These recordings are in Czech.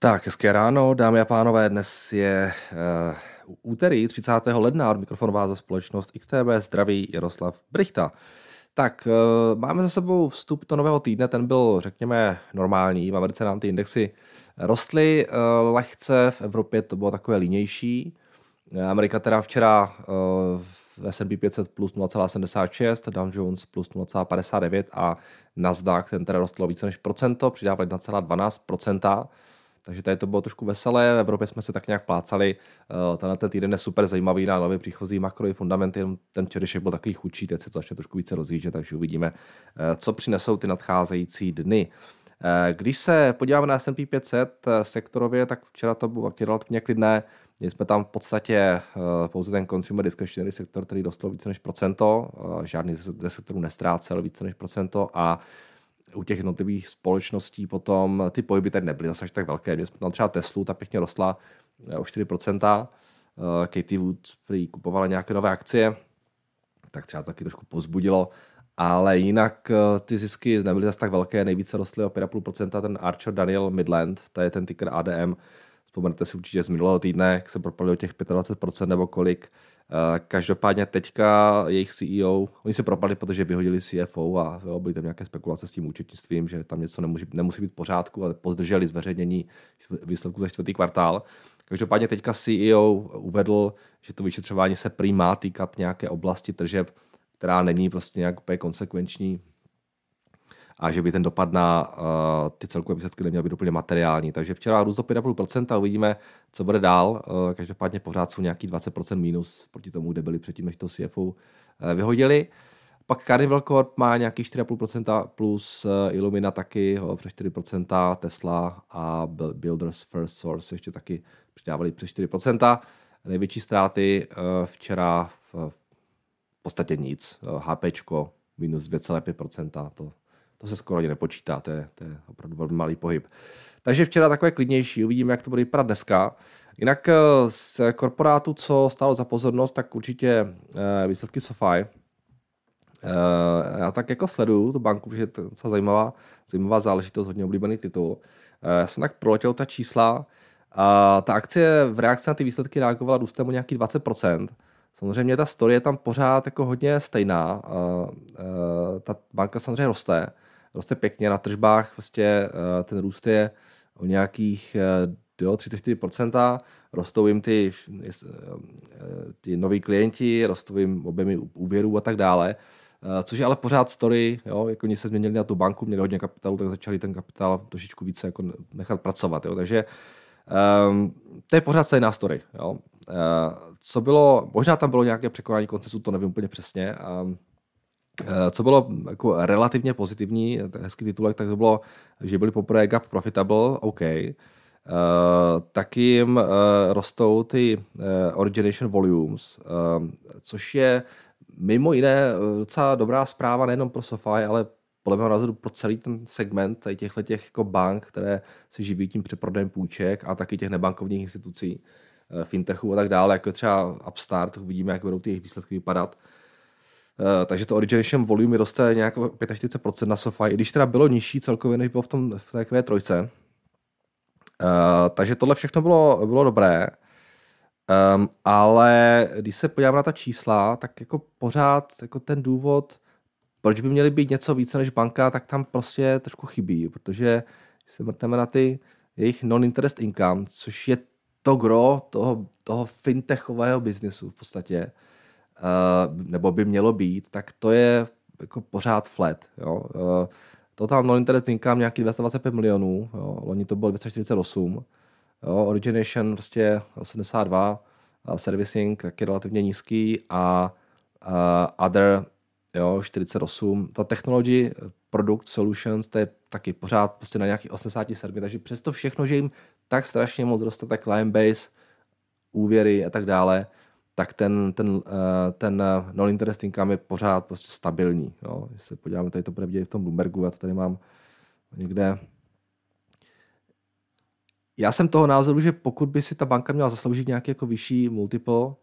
Tak, hezké ráno, dámy a pánové, dnes je uh, úterý 30. ledna, od mikrofonu za společnost XTB, zdraví Jaroslav Brichta. Tak, uh, máme za sebou vstup do nového týdne, ten byl, řekněme, normální, v Americe nám ty indexy rostly uh, lehce, v Evropě to bylo takové línější. Amerika teda včera v S&P 500 plus 0,76, Dow Jones plus 0,59 a Nasdaq, ten teda rostl více než procento, přidávali 1,12%. Takže tady to bylo trošku veselé, v Evropě jsme se tak nějak plácali. Eh, tenhle ten týden je super zajímavý na nově příchozí makro i fundamenty, ten včerejšek byl takový chudší, teď se to začne trošku více rozjíždět, takže uvidíme, eh, co přinesou ty nadcházející dny. Eh, když se podíváme na S&P 500 sektorově, tak včera to bylo taky relativně klidné. Měli jsme tam v podstatě pouze ten consumer discretionary sektor, který dostal více než procento, žádný ze sektorů nestrácel více než procento a u těch jednotlivých společností potom ty pohyby tady nebyly zase až tak velké. Měli jsme tam třeba Teslu, ta pěkně rostla eh, o 4%. Eh, Katie Wood prý kupovala nějaké nové akcie, tak třeba taky trošku pozbudilo. Ale jinak eh, ty zisky nebyly zase tak velké, nejvíce rostly o 5,5%, ten Archer Daniel Midland, to je ten ticker ADM, vzpomenete si určitě z minulého týdne, jak se propadli o těch 25% nebo kolik, Eh, každopádně teďka jejich CEO, oni se propadli, protože vyhodili CFO a jo, byly tam nějaké spekulace s tím účetnictvím, že tam něco nemusí, nemusí být v pořádku, ale pozdrželi zveřejnění výsledku za čtvrtý kvartál. Každopádně teďka CEO uvedl, že to vyšetřování se prý má týkat nějaké oblasti tržeb, která není prostě nějak úplně konsekvenční a že by ten dopad na uh, ty celkové výsledky neměl být úplně materiální. Takže včera růst do 5,5% a uvidíme, co bude dál. Uh, každopádně pořád jsou nějaký 20% minus proti tomu, kde byli předtím, než to CFO uh, eh, vyhodili. Pak Carnival Corp má nějaký 4,5% plus Illumina taky přes 4%, Tesla a Builders First Source ještě taky přidávali přes 4%. Největší ztráty včera v podstatě nic. HPčko minus 2,5%, to to se skoro ani nepočítá, to je, to je opravdu velmi malý pohyb. Takže včera takové klidnější, uvidíme, jak to bude vypadat dneska. Jinak eh, z korporátu, co stálo za pozornost, tak určitě eh, výsledky SoFi. Eh, já tak jako sleduju tu banku, protože je to docela zajímavá, zajímavá záležitost, hodně oblíbený titul. Já jsem tak proletěl ta čísla. A ta akcie v reakci na ty výsledky reagovala růstem o nějaký 20%. Samozřejmě ta story je tam pořád jako hodně stejná. Ta banka samozřejmě roste roste pěkně na tržbách, vlastně eh, ten růst je o nějakých eh, jo, 34%, rostou jim ty, eh, ty noví klienti, rostou jim objemy úvěrů a tak dále. Což je ale pořád story, jo, jako oni se změnili na tu banku, měli hodně kapitálu, tak začali ten kapitál trošičku více jako nechat pracovat. Jo. Takže um, to je pořád stejná story. Jo. Uh, co bylo, možná tam bylo nějaké překonání koncesu, to nevím úplně přesně. Um, co bylo jako relativně pozitivní, hezký titulek, tak to bylo, že byli poprvé gap profitable, OK. Uh, taky jim uh, rostou ty uh, origination volumes, uh, což je mimo jiné docela dobrá zpráva nejenom pro SoFi, ale podle mého názoru pro celý ten segment těchto těch jako bank, které se živí tím přeprodejem půjček a taky těch nebankovních institucí, fintechů a tak dále, jako třeba Upstart, uvidíme, jak budou ty jejich výsledky vypadat. Uh, takže to origination volume roste nějak 45% na SoFi, i když teda bylo nižší celkově, než bylo v, tom, v té Q3. Uh, takže tohle všechno bylo, bylo dobré. Um, ale když se podívám na ta čísla, tak jako pořád jako ten důvod, proč by měly být něco více než banka, tak tam prostě trošku chybí, protože když se mrtneme na ty jejich non-interest income, což je to gro toho, toho fintechového biznesu v podstatě, Eh, nebo by mělo být, tak to je jako pořád flat. Jo. Total non-interest income nějaký 225 milionů, jo. loni to bylo 248, jo. origination prostě 82, uh, servicing taky relativně nízký a uh, other jo, 48. Ta technology product solutions, to je taky pořád prostě na nějakých 87, takže přesto všechno, že jim tak strašně moc roste ta client base, úvěry a tak dále, tak ten, ten, eh, ten eh, non-interest income je pořád prostě stabilní. Jo. Když se podíváme, tady to bude vidět v tom Bloombergu, já to tady mám někde. Já jsem toho názoru, že pokud by si ta banka měla zasloužit nějaký jako vyšší multiple,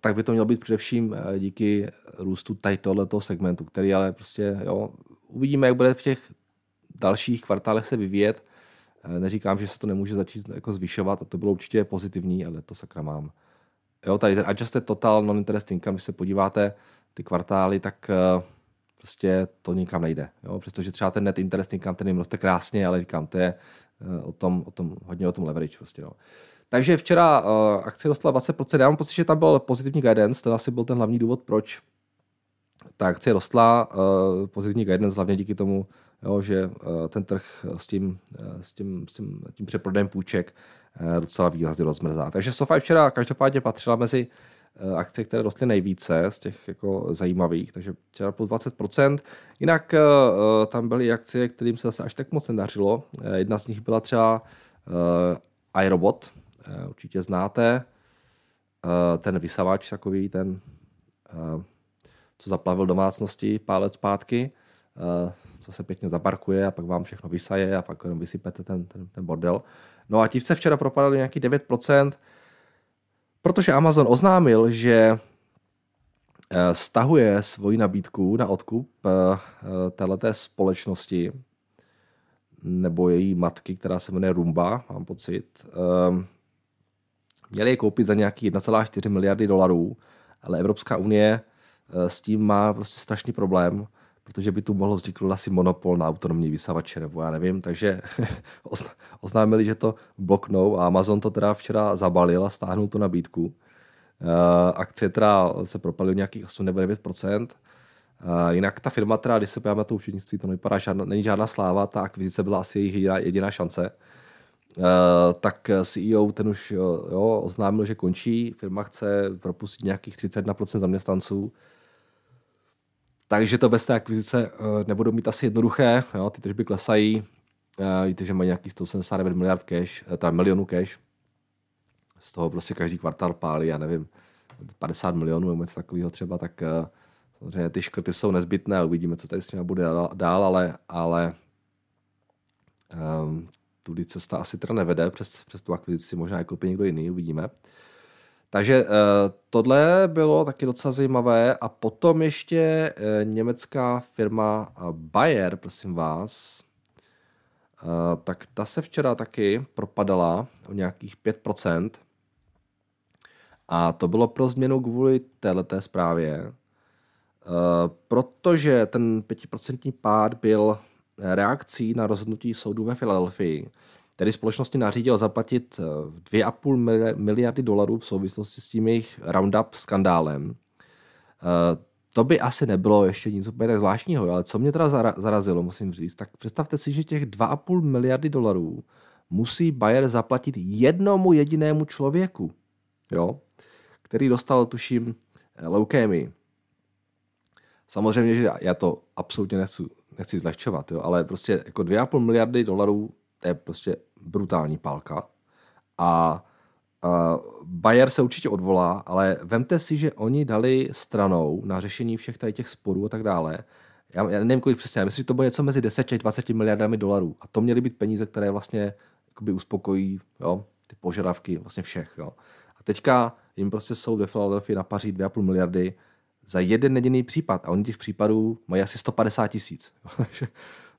tak by to mělo být především eh, díky růstu tady tohoto segmentu, který ale prostě, jo, uvidíme, jak bude v těch dalších kvartálech se vyvíjet. Neříkám, že se to nemůže začít jako zvyšovat a to bylo určitě pozitivní, ale to sakra mám. Jo, tady ten adjusted total non-interest income, když se podíváte ty kvartály, tak uh, prostě to nikam nejde. Jo? Přestože třeba ten net interest income, ten jim roste krásně, ale říkám, to je uh, o tom, o tom, hodně o tom leverage. Prostě, no. Takže včera uh, akcie rostla 20%, já mám pocit, že tam byl pozitivní guidance, ten asi byl ten hlavní důvod, proč ta akcie rostla, uh, pozitivní guidance hlavně díky tomu, jo, že uh, ten trh s tím, uh, s tím, s tím, tím přeprodejem půjček docela výrazně rozmrzá. Takže SoFi včera každopádně patřila mezi uh, akcie, které rostly nejvíce z těch jako zajímavých, takže včera plus 20%. Jinak uh, tam byly akcie, kterým se zase až tak moc nedařilo. Jedna z nich byla třeba iRobot, určitě znáte, ten vysavač takový, ten co zaplavil domácnosti pár let zpátky, co se pěkně zaparkuje a pak vám všechno vysaje a pak jenom vysypete ten, ten, ten bordel. No a ti se včera propadali nějaký 9%, protože Amazon oznámil, že eh, stahuje svoji nabídku na odkup eh, této společnosti nebo její matky, která se jmenuje Rumba, mám pocit. Měli je koupit za nějaký 1,4 miliardy dolarů, ale Evropská unie Eh, s tím má prostě strašný problém, protože by tu mohlo vzniknout asi monopol na autonomní vysavače, nebo já nevím, takže oznámili, že to bloknou a Amazon to teda včera zabalil a stáhnul tu nabídku. Uh, akcie teda se propadly nějakých 8 nebo 9 uh, jinak ta firma, teda, když se podíváme na to účetnictví, to nevypadá žádná, není žádná sláva, ta akvizice byla asi jejich jediná, jediná šance. Uh, tak CEO ten už jo, oznámil, že končí, firma chce propustit nějakých 31% zaměstnanců, takže to bez té akvizice uh, nebudou mít asi jednoduché, jo, ty tržby klesají, uh, víte, že mají nějaký 179 miliard cash, uh, teda milionů cash, z toho prostě každý kvartál pálí, já nevím, 50 milionů nebo něco takového třeba, tak samozřejmě ty škrty jsou nezbytné, uvidíme, co tady s nimi bude dál, ale, ale um, tudy cesta asi teda nevede přes, přes tu akvizici, možná jako někdo jiný, uvidíme. Takže uh, tohle bylo taky docela zajímavé. A potom ještě uh, německá firma uh, Bayer, prosím vás, tak ta se včera taky propadala o nějakých 5%. A to bylo pro změnu kvůli této zprávě, protože ten 5% pád byl reakcí na rozhodnutí soudu ve Filadelfii, který společnosti nařídil zaplatit 2,5 eh, miliardy dolarů v souvislosti s tím jejich Roundup skandálem. Eh, to by asi nebylo ještě nic úplně tak zvláštního, ale co mě teda zarazilo, musím říct, tak představte si, že těch 2,5 miliardy dolarů musí Bayer zaplatit jednomu jedinému člověku, jo, který dostal, tuším, eh, leukémii. Samozřejmě, že já to absolutně nechci, nechci zlehčovat, jo, ale prostě jako 2,5 miliardy dolarů to je prostě brutální pálka. A uh, Bayer se určitě odvolá, ale vemte si, že oni dali stranou na řešení všech tady těch sporů a tak dále. Já, já nevím, kolik přesně, myslím, že to bylo něco mezi 10 a 20 miliardami dolarů. A to měly být peníze, které vlastně jakoby uspokojí jo, ty požadavky vlastně všech. Jo. A teďka jim prostě soud ve Philadelphia napaří 2,5 miliardy za jeden jediný případ. A oni těch případů mají asi 150 tisíc.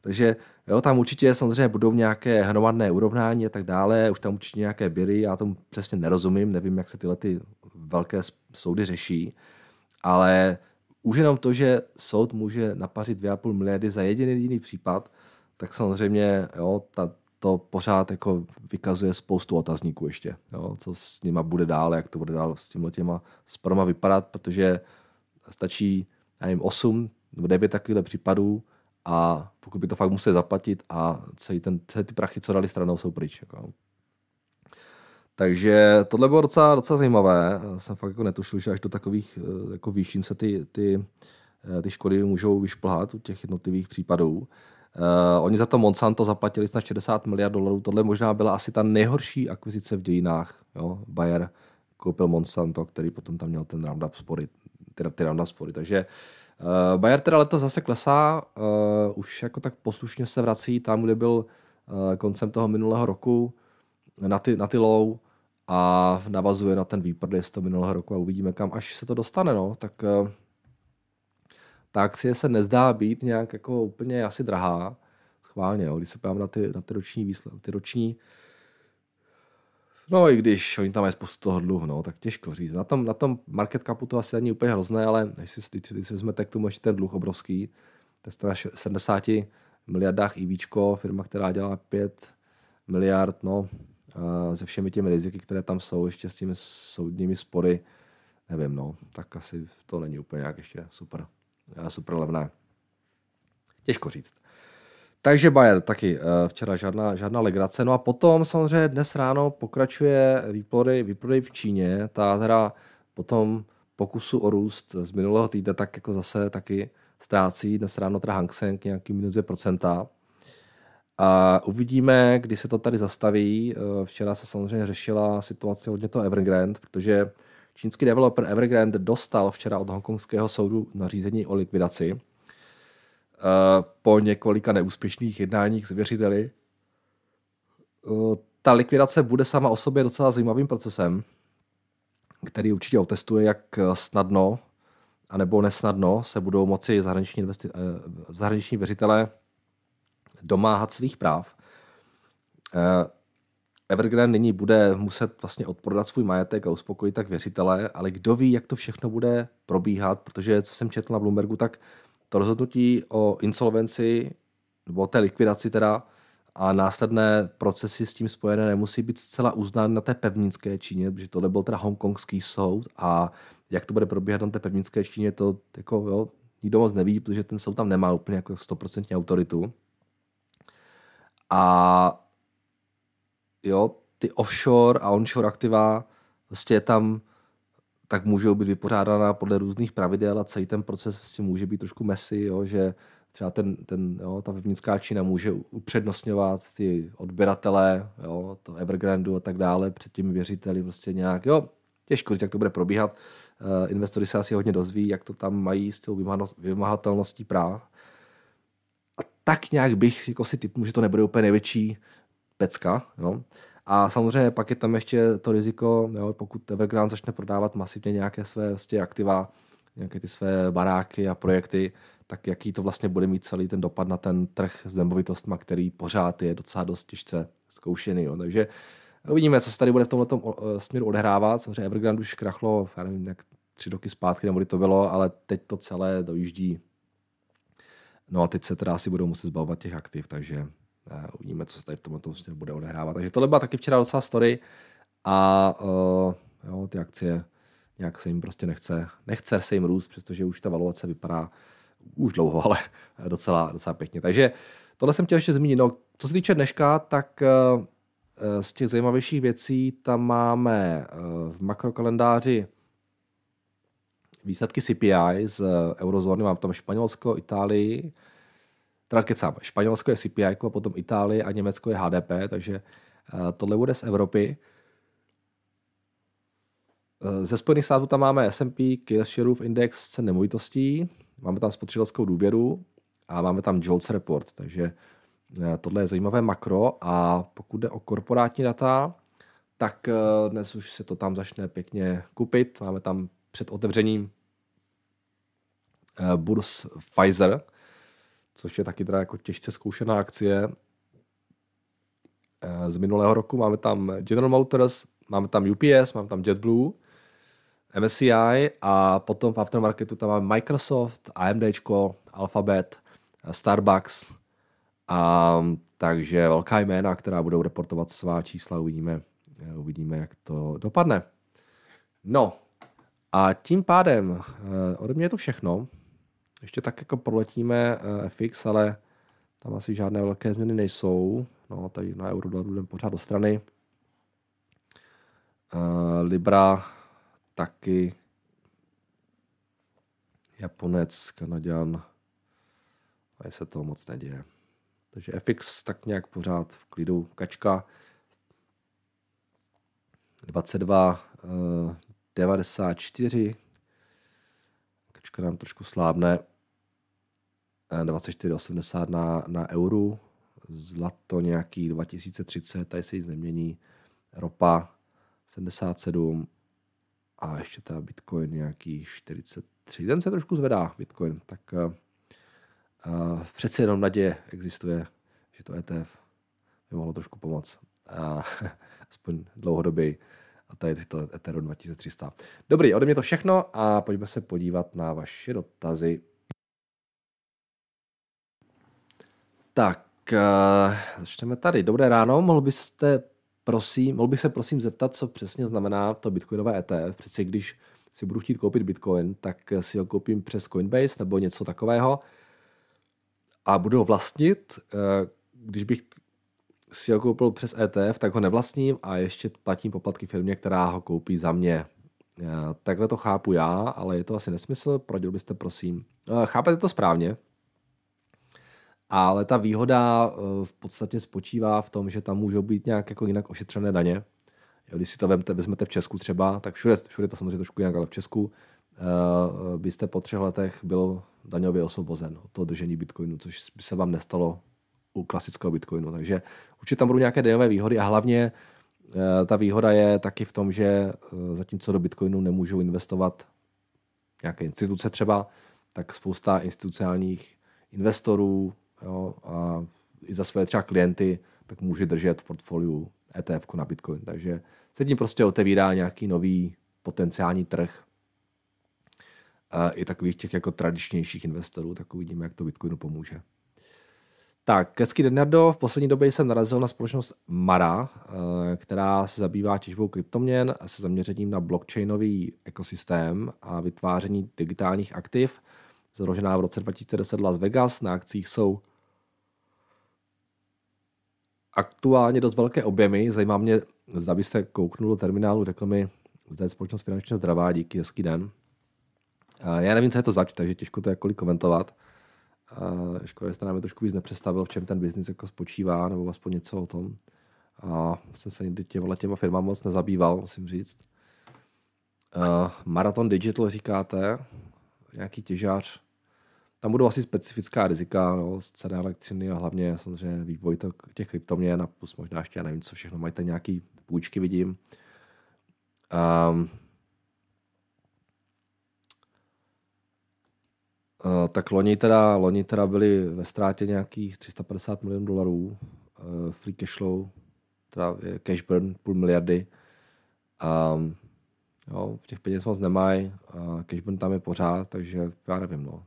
Takže jo, tam určitě samozřejmě budou nějaké hromadné urovnání a tak dále, už tam určitě nějaké byry, já tomu přesně nerozumím, nevím, jak se tyhle ty velké soudy řeší, ale už jenom to, že soud může napařit 2,5 miliardy za jediný jediný případ, tak samozřejmě jo, ta, to pořád jako vykazuje spoustu otazníků ještě, jo, co s nima bude dál, jak to bude dál s těma těma sporama vypadat, protože stačí, já nevím, 8 nebo 9 takovýchhle případů, a pokud by to fakt museli zaplatit a celý, ten, celý ty prachy, co dali stranou, jsou pryč. Jako. Takže tohle bylo docela, docela zajímavé. Jsem fakt jako netušil, že až do takových eh, jako výšin se ty, ty, eh, ty škody můžou vyšplhat u těch jednotlivých případů. Uh, oni za to Monsanto zaplatili snad 60 miliard dolarů. Tohle možná byla asi ta nejhorší akvizice v dějinách. Jo? Bayer koupil Monsanto, který potom tam měl ten Roundup spory, ty, ty Roundup spory. Takže Uh, Bayer teda letos zase klesá, uh, už jako tak poslušně se vrací tam, kde byl uh, koncem toho minulého roku na ty, na ty low a navazuje na ten výprdej z toho minulého roku a uvidíme, kam až se to dostane. No. Tak uh, ta akcie se nezdá být nějak jako úplně asi drahá. schválně, jo, když se pojďám na ty, na ty roční výsledky, ty roční, No i když oni tam mají spoustu toho dluhu, no, tak těžko říct. Na tom, na tom market capu to asi není úplně hrozné, ale když si, když si vezmete k tomu ještě ten dluh obrovský, to je 70 miliardách IVčko, firma, která dělá 5 miliard, no, se všemi těmi riziky, které tam jsou, ještě s těmi soudními spory, nevím, no, tak asi to není úplně nějak ještě super, super levné. Těžko říct. Takže Bayer taky eh, včera žádná, žádná legrace. No a potom samozřejmě dnes ráno pokračuje výprodej, výprodej v Číně. Ta teda potom pokusu o růst z minulého týdne tak jako zase taky ztrácí. Dnes ráno teda Hang Seng nějaký minus 2%. A uvidíme, kdy se to tady zastaví. Eh, včera se samozřejmě řešila situace hodně to Evergrande, protože čínský developer Evergrande dostal včera od hongkongského soudu nařízení o likvidaci po několika neúspěšných jednáních s věřiteli. Eh, ta likvidace bude sama o sobě docela zajímavým procesem, který určitě otestuje, jak snadno anebo nesnadno se budou moci zahraniční, investi- eh, zahraniční věřitelé domáhat svých práv. Evergrande nyní bude muset vlastně odprodat svůj majetek a uspokojit tak věřitele, ale kdo ví, jak to všechno bude probíhat, protože co jsem četl na Bloombergu, tak to rozhodnutí o insolvenci nebo o té likvidaci teda a následné procesy s tím spojené nemusí být zcela uznány na té pevninské Číně, protože tohle byl teda hongkongský soud a jak to bude probíhat na té pevninské Číně, to jako, jo, nikdo moc neví, protože ten soud tam nemá úplně jako 100% autoritu. A jo, ty offshore a onshore aktiva, vlastně tam tak můžou být vypořádána podle různých pravidel a celý ten proces vlastně může být trošku messy, jo, že třeba ten, ten, jo, ta pevnická Čína může upřednostňovat ty odběratele, jo, to Evergrandu a tak dále před těmi věřiteli prostě nějak, jo, těžko říct, jak to bude probíhat. Uh, investory se asi hodně dozví, jak to tam mají s tou vymahatelností práv. A tak nějak bych jako si typu, že to nebude úplně největší pecka. Jo. A samozřejmě pak je tam ještě to riziko, jo, pokud Evergrande začne prodávat masivně nějaké své vlastně aktiva, nějaké ty své baráky a projekty, tak jaký to vlastně bude mít celý ten dopad na ten trh s nemovitostmi, který pořád je docela dost těžce zkoušený. Jo. Takže uvidíme, co se tady bude v tomto směru odehrávat. Samozřejmě Evergrande už krachlo, já nevím, jak tři roky zpátky, nebo to bylo, ale teď to celé dojíždí. No a teď se teda asi budou muset zbavovat těch aktiv, takže uvidíme, co se tady v tomto bude odehrávat. Takže tohle byla taky včera docela story a uh, jo, ty akcie nějak se jim prostě nechce, nechce se jim růst, přestože už ta valuace vypadá už dlouho, ale docela, docela pěkně. Takže tohle jsem chtěl ještě zmínit. No, co se týče dneška, tak uh, z těch zajímavějších věcí tam máme uh, v makrokalendáři výsledky CPI z eurozóny, mám tam Španělsko, Itálii, teda kecám, Španělsko je CPI a potom Itálie a Německo je HDP, takže eh, tohle bude z Evropy. Eh, ze Spojených států tam máme S&P, Case Index cen nemovitostí, máme tam spotřebitelskou důvěru a máme tam JOLTS report, takže eh, tohle je zajímavé makro a pokud jde o korporátní data, tak dnes už se to tam začne pěkně kupit. Máme tam před otevřením burs Pfizer, což je taky teda jako těžce zkoušená akcie. Eh, z minulého roku máme tam General Motors, máme tam UPS, máme tam JetBlue, MSCI a potom v aftermarketu tam máme Microsoft, AMD, Alphabet, Starbucks, a, takže velká jména, která budou reportovat svá čísla, uvidíme, eh, uvidíme, jak to dopadne. No a tím pádem eh, ode mě je to všechno. Ještě tak jako proletíme eh, FX, ale tam asi žádné velké změny nejsou. No, tady na euro jdeme pořád do strany. Uh, Libra taky. Japonec, Kanaděn. A se toho moc neděje. Takže FX tak nějak pořád v klidu. Kačka 22, uh, 94. Kačka nám trošku slábne. 24,80 na, na euru, zlato nějaký 2030, tady se nic nemění, ropa 77 a ještě ta Bitcoin nějaký 43. Ten se trošku zvedá, Bitcoin, tak uh, uh, přece jenom naděje existuje, že to ETF by mohlo trošku pomoct. A, aspoň dlouhodobě. A tady to Ethereum 2300. Dobrý, ode mě to všechno a pojďme se podívat na vaše dotazy. Tak, uh, začneme tady. Dobré ráno, mohl byste prosím, mohl bych se prosím zeptat, co přesně znamená to bitcoinové ETF. Přeci když si budu chtít koupit bitcoin, tak si ho koupím přes Coinbase nebo něco takového a budu ho vlastnit. Eh, když bych si ho koupil přes ETF, tak ho nevlastním a ještě platím poplatky firmě, která ho koupí za mě. Eh, takhle to chápu já, ale je to asi nesmysl, proděl byste prosím. Eh, chápete to správně, ale ta výhoda v podstatě spočívá v tom, že tam můžou být nějak jako jinak ošetřené daně. Když si to vezmete, v Česku třeba, tak všude, všude to samozřejmě trošku jinak, ale v Česku byste po třech letech byl daňově osvobozen od toho držení bitcoinu, což by se vám nestalo u klasického bitcoinu. Takže určitě tam budou nějaké daňové výhody a hlavně uh, ta výhoda je taky v tom, že uh, zatímco do bitcoinu nemůžou investovat nějaké instituce třeba, tak spousta institucionálních investorů jo, a i za své třeba klienty, tak může držet v portfoliu ETF na Bitcoin. Takže se tím prostě otevírá nějaký nový potenciální trh i takových těch jako tradičnějších investorů, tak uvidíme, jak to Bitcoinu pomůže. Tak, hezký den, Nardo. V poslední době jsem narazil na společnost Mara, eh, která se zabývá těžbou kryptoměn se zaměřením na blockchainový ekosystém a vytváření digitálních aktiv. Založená v roce 2010 Las Vegas. Na akcích jsou aktuálně dost velké objemy. Zajímá mě, zda byste kouknul do terminálu, řekl mi, zde je společnost finančně zdravá, díky, hezký den. Já nevím, co je to zač, takže těžko to jakkoliv komentovat. Škoda, že jste nám trošku víc nepředstavil, v čem ten biznis jako spočívá, nebo aspoň něco o tom. A jsem se nikdy těma, těma firmám moc nezabýval, musím říct. Uh, Marathon Digital říkáte, nějaký těžář, tam budou asi specifická rizika no, z ceny elektřiny a hlavně samozřejmě vývoj to, těch kryptoměn a plus možná ještě, já nevím, co všechno, mají nějaký půjčky, vidím. Um, Uh, tak loni teda, loni teda byli ve ztrátě nějakých 350 milionů dolarů uh, free cash flow, teda cash burn půl miliardy. Um, jo, v těch peněz moc nemají, uh, cash burn tam je pořád, takže já nevím, no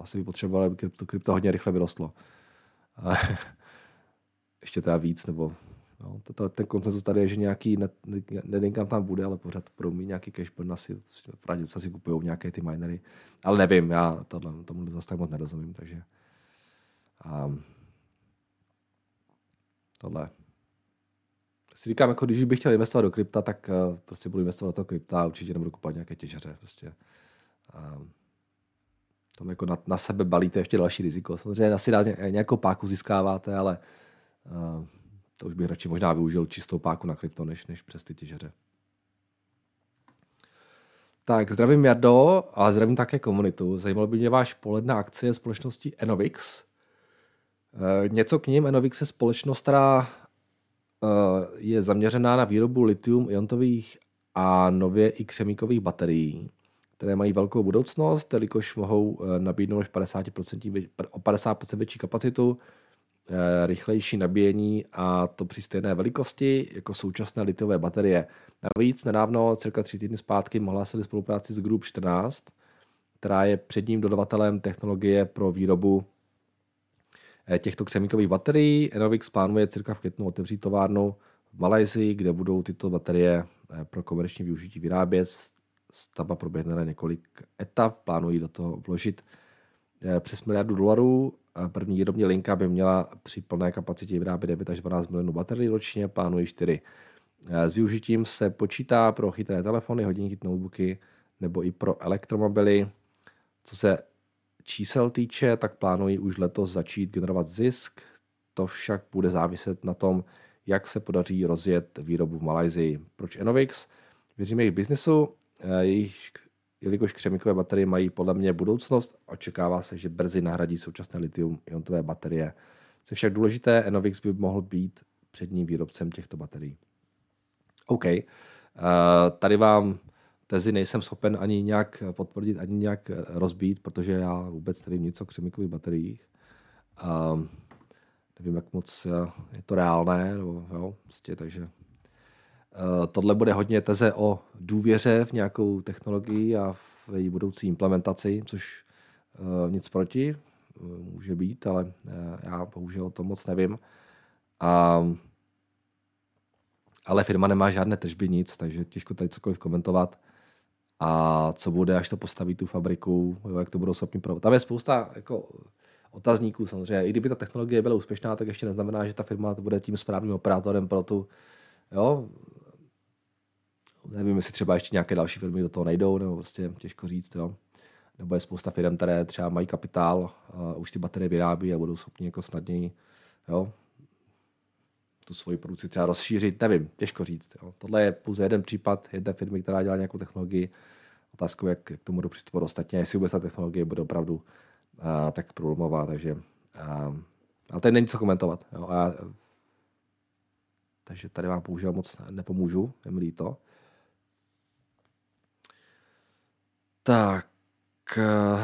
asi by potřebovali, aby krypto, krypto hodně rychle vyrostlo. Ještě teda víc, nebo no, to, to, ten koncenzus tady je, že nějaký net, net tam bude, ale pořád budou mít nějaký cash burn, asi pravdě se si kupují nějaké ty minery. Ale nevím, já tohle, tomu zase tak moc nerozumím, takže um, tohle. Si říkám, jako když bych chtěl investovat do krypta, tak uh, prostě budu investovat do toho krypta a určitě nebudu kupovat nějaké těžaře. Prostě. Um, tam jako na, na sebe balíte ještě další riziko. Samozřejmě asi nějakou páku získáváte, ale uh, to už bych radši možná využil čistou páku na krypto, než, než přes ty těžeře. Tak, zdravím Jardo a zdravím také komunitu. Zajímalo by mě váš pohled na akcie společnosti Enovix. E, něco k ním. Enovix je společnost, která e, je zaměřená na výrobu litium-iontových a nově i křemíkových baterií které mají velkou budoucnost, jelikož mohou eh, nabídnout 50%, o 50% větší kapacitu, rychlejší nabíjení a to při stejné velikosti jako současné litové baterie. Navíc nedávno, cirka tři týdny zpátky, mohla se spolupráci s Group 14, která je předním dodavatelem technologie pro výrobu eh, těchto křemíkových baterií. Enovix plánuje cirka v květnu otevřít továrnu v Malajzii, kde budou tyto baterie pro komerční využití vyrábět stavba proběhne na několik etap, plánují do toho vložit eh, přes miliardu dolarů. První výrobní linka by měla při plné kapacitě vyrábět 9 až 12 milionů baterií ročně, plánují 4. Eh, s využitím se počítá pro chytré telefony, hodinky, notebooky nebo i pro elektromobily. Co se čísel týče, tak plánují už letos začít generovat zisk. To však bude záviset na tom, jak se podaří rozjet výrobu v Malajzii. Proč Enovix? Věříme jejich biznesu, Eh, jejich, jelikož křemikové baterie mají podle mě budoucnost, očekává se, že brzy nahradí současné litium-iontové baterie. Co však důležité, Enovix by mohl být předním výrobcem těchto baterií. OK. Uh, tady vám tezi nejsem schopen ani nějak potvrdit, ani nějak rozbít, protože já vůbec nevím nic o křemikových bateriích. Uh, nevím, jak moc je to reálné, nebo, jo, prostě, takže tohle bude hodně teze o důvěře v nějakou technologii a v její budoucí implementaci, což uh, nic proti, uh, může být, ale já bohužel to moc nevím. A, ale firma nemá žádné tržby, nic, takže těžko tady cokoliv komentovat. A co bude, až to postaví tu fabriku, jo, jak to budou schopni provozovat. Tam je spousta jako, otazníků samozřejmě. I kdyby ta technologie byla úspěšná, tak ještě neznamená, že ta firma to bude tím správným operátorem pro tu, jo, nevím, jestli třeba ještě nějaké další firmy do toho nejdou, nebo prostě těžko říct, jo. Nebo je spousta firm, které třeba mají kapitál, a už ty baterie vyrábí a budou schopni jako snadněji, jo, tu svoji produkci třeba rozšířit, nevím, těžko říct. Jo. Tohle je pouze jeden případ jedné firmy, která dělá nějakou technologii. Otázkou, jak, jak tomu budou přistupovat ostatně, jestli vůbec ta technologie bude opravdu uh, tak problémová, takže uh, ale tady není co komentovat. Jo. A, takže tady vám bohužel moc nepomůžu, je mi líto. Tak, uh,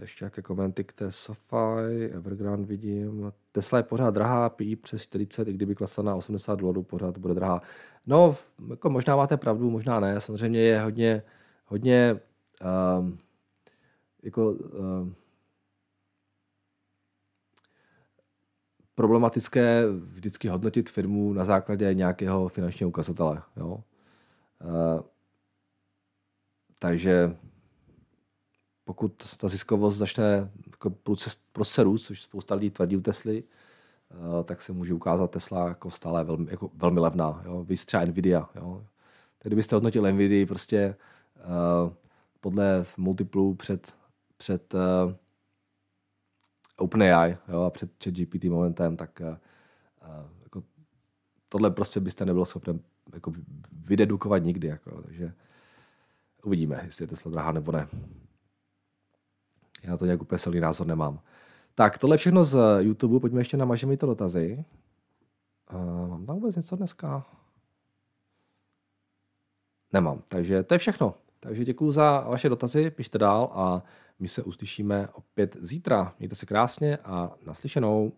ještě nějaké komenty k té Sofy, Evergrande vidím. Tesla je pořád drahá, PI přes 40, i kdyby klesla na 80 dolarů, pořád bude drahá. No, jako možná máte pravdu, možná ne. Samozřejmě je hodně, hodně um, jako um, problematické vždycky hodnotit firmu na základě nějakého finančního ukazatele. Jo? Uh, takže pokud ta ziskovost začne jako proces růst, což spousta lidí tvrdí u Tesly, eh, tak se může ukázat Tesla jako stále velmi, jako velmi levná. Jo? Vy třeba Nvidia. Jo? Tak kdybyste hodnotil Nvidia prostě uh, podle multiplu před, před uh, OpenAI jo? a před ChatGPT momentem, tak uh, jako tohle prostě byste nebyl schopen jako vydedukovat nikdy. Jako, takže uvidíme, jestli je Tesla drahá nebo ne. Já to nějak úplně silný názor nemám. Tak, tohle všechno z YouTube, pojďme ještě na mi to dotazy. Uh, mám tam vůbec něco dneska? Nemám, takže to je všechno. Takže děkuji za vaše dotazy, pište dál a my se uslyšíme opět zítra. Mějte se krásně a naslyšenou.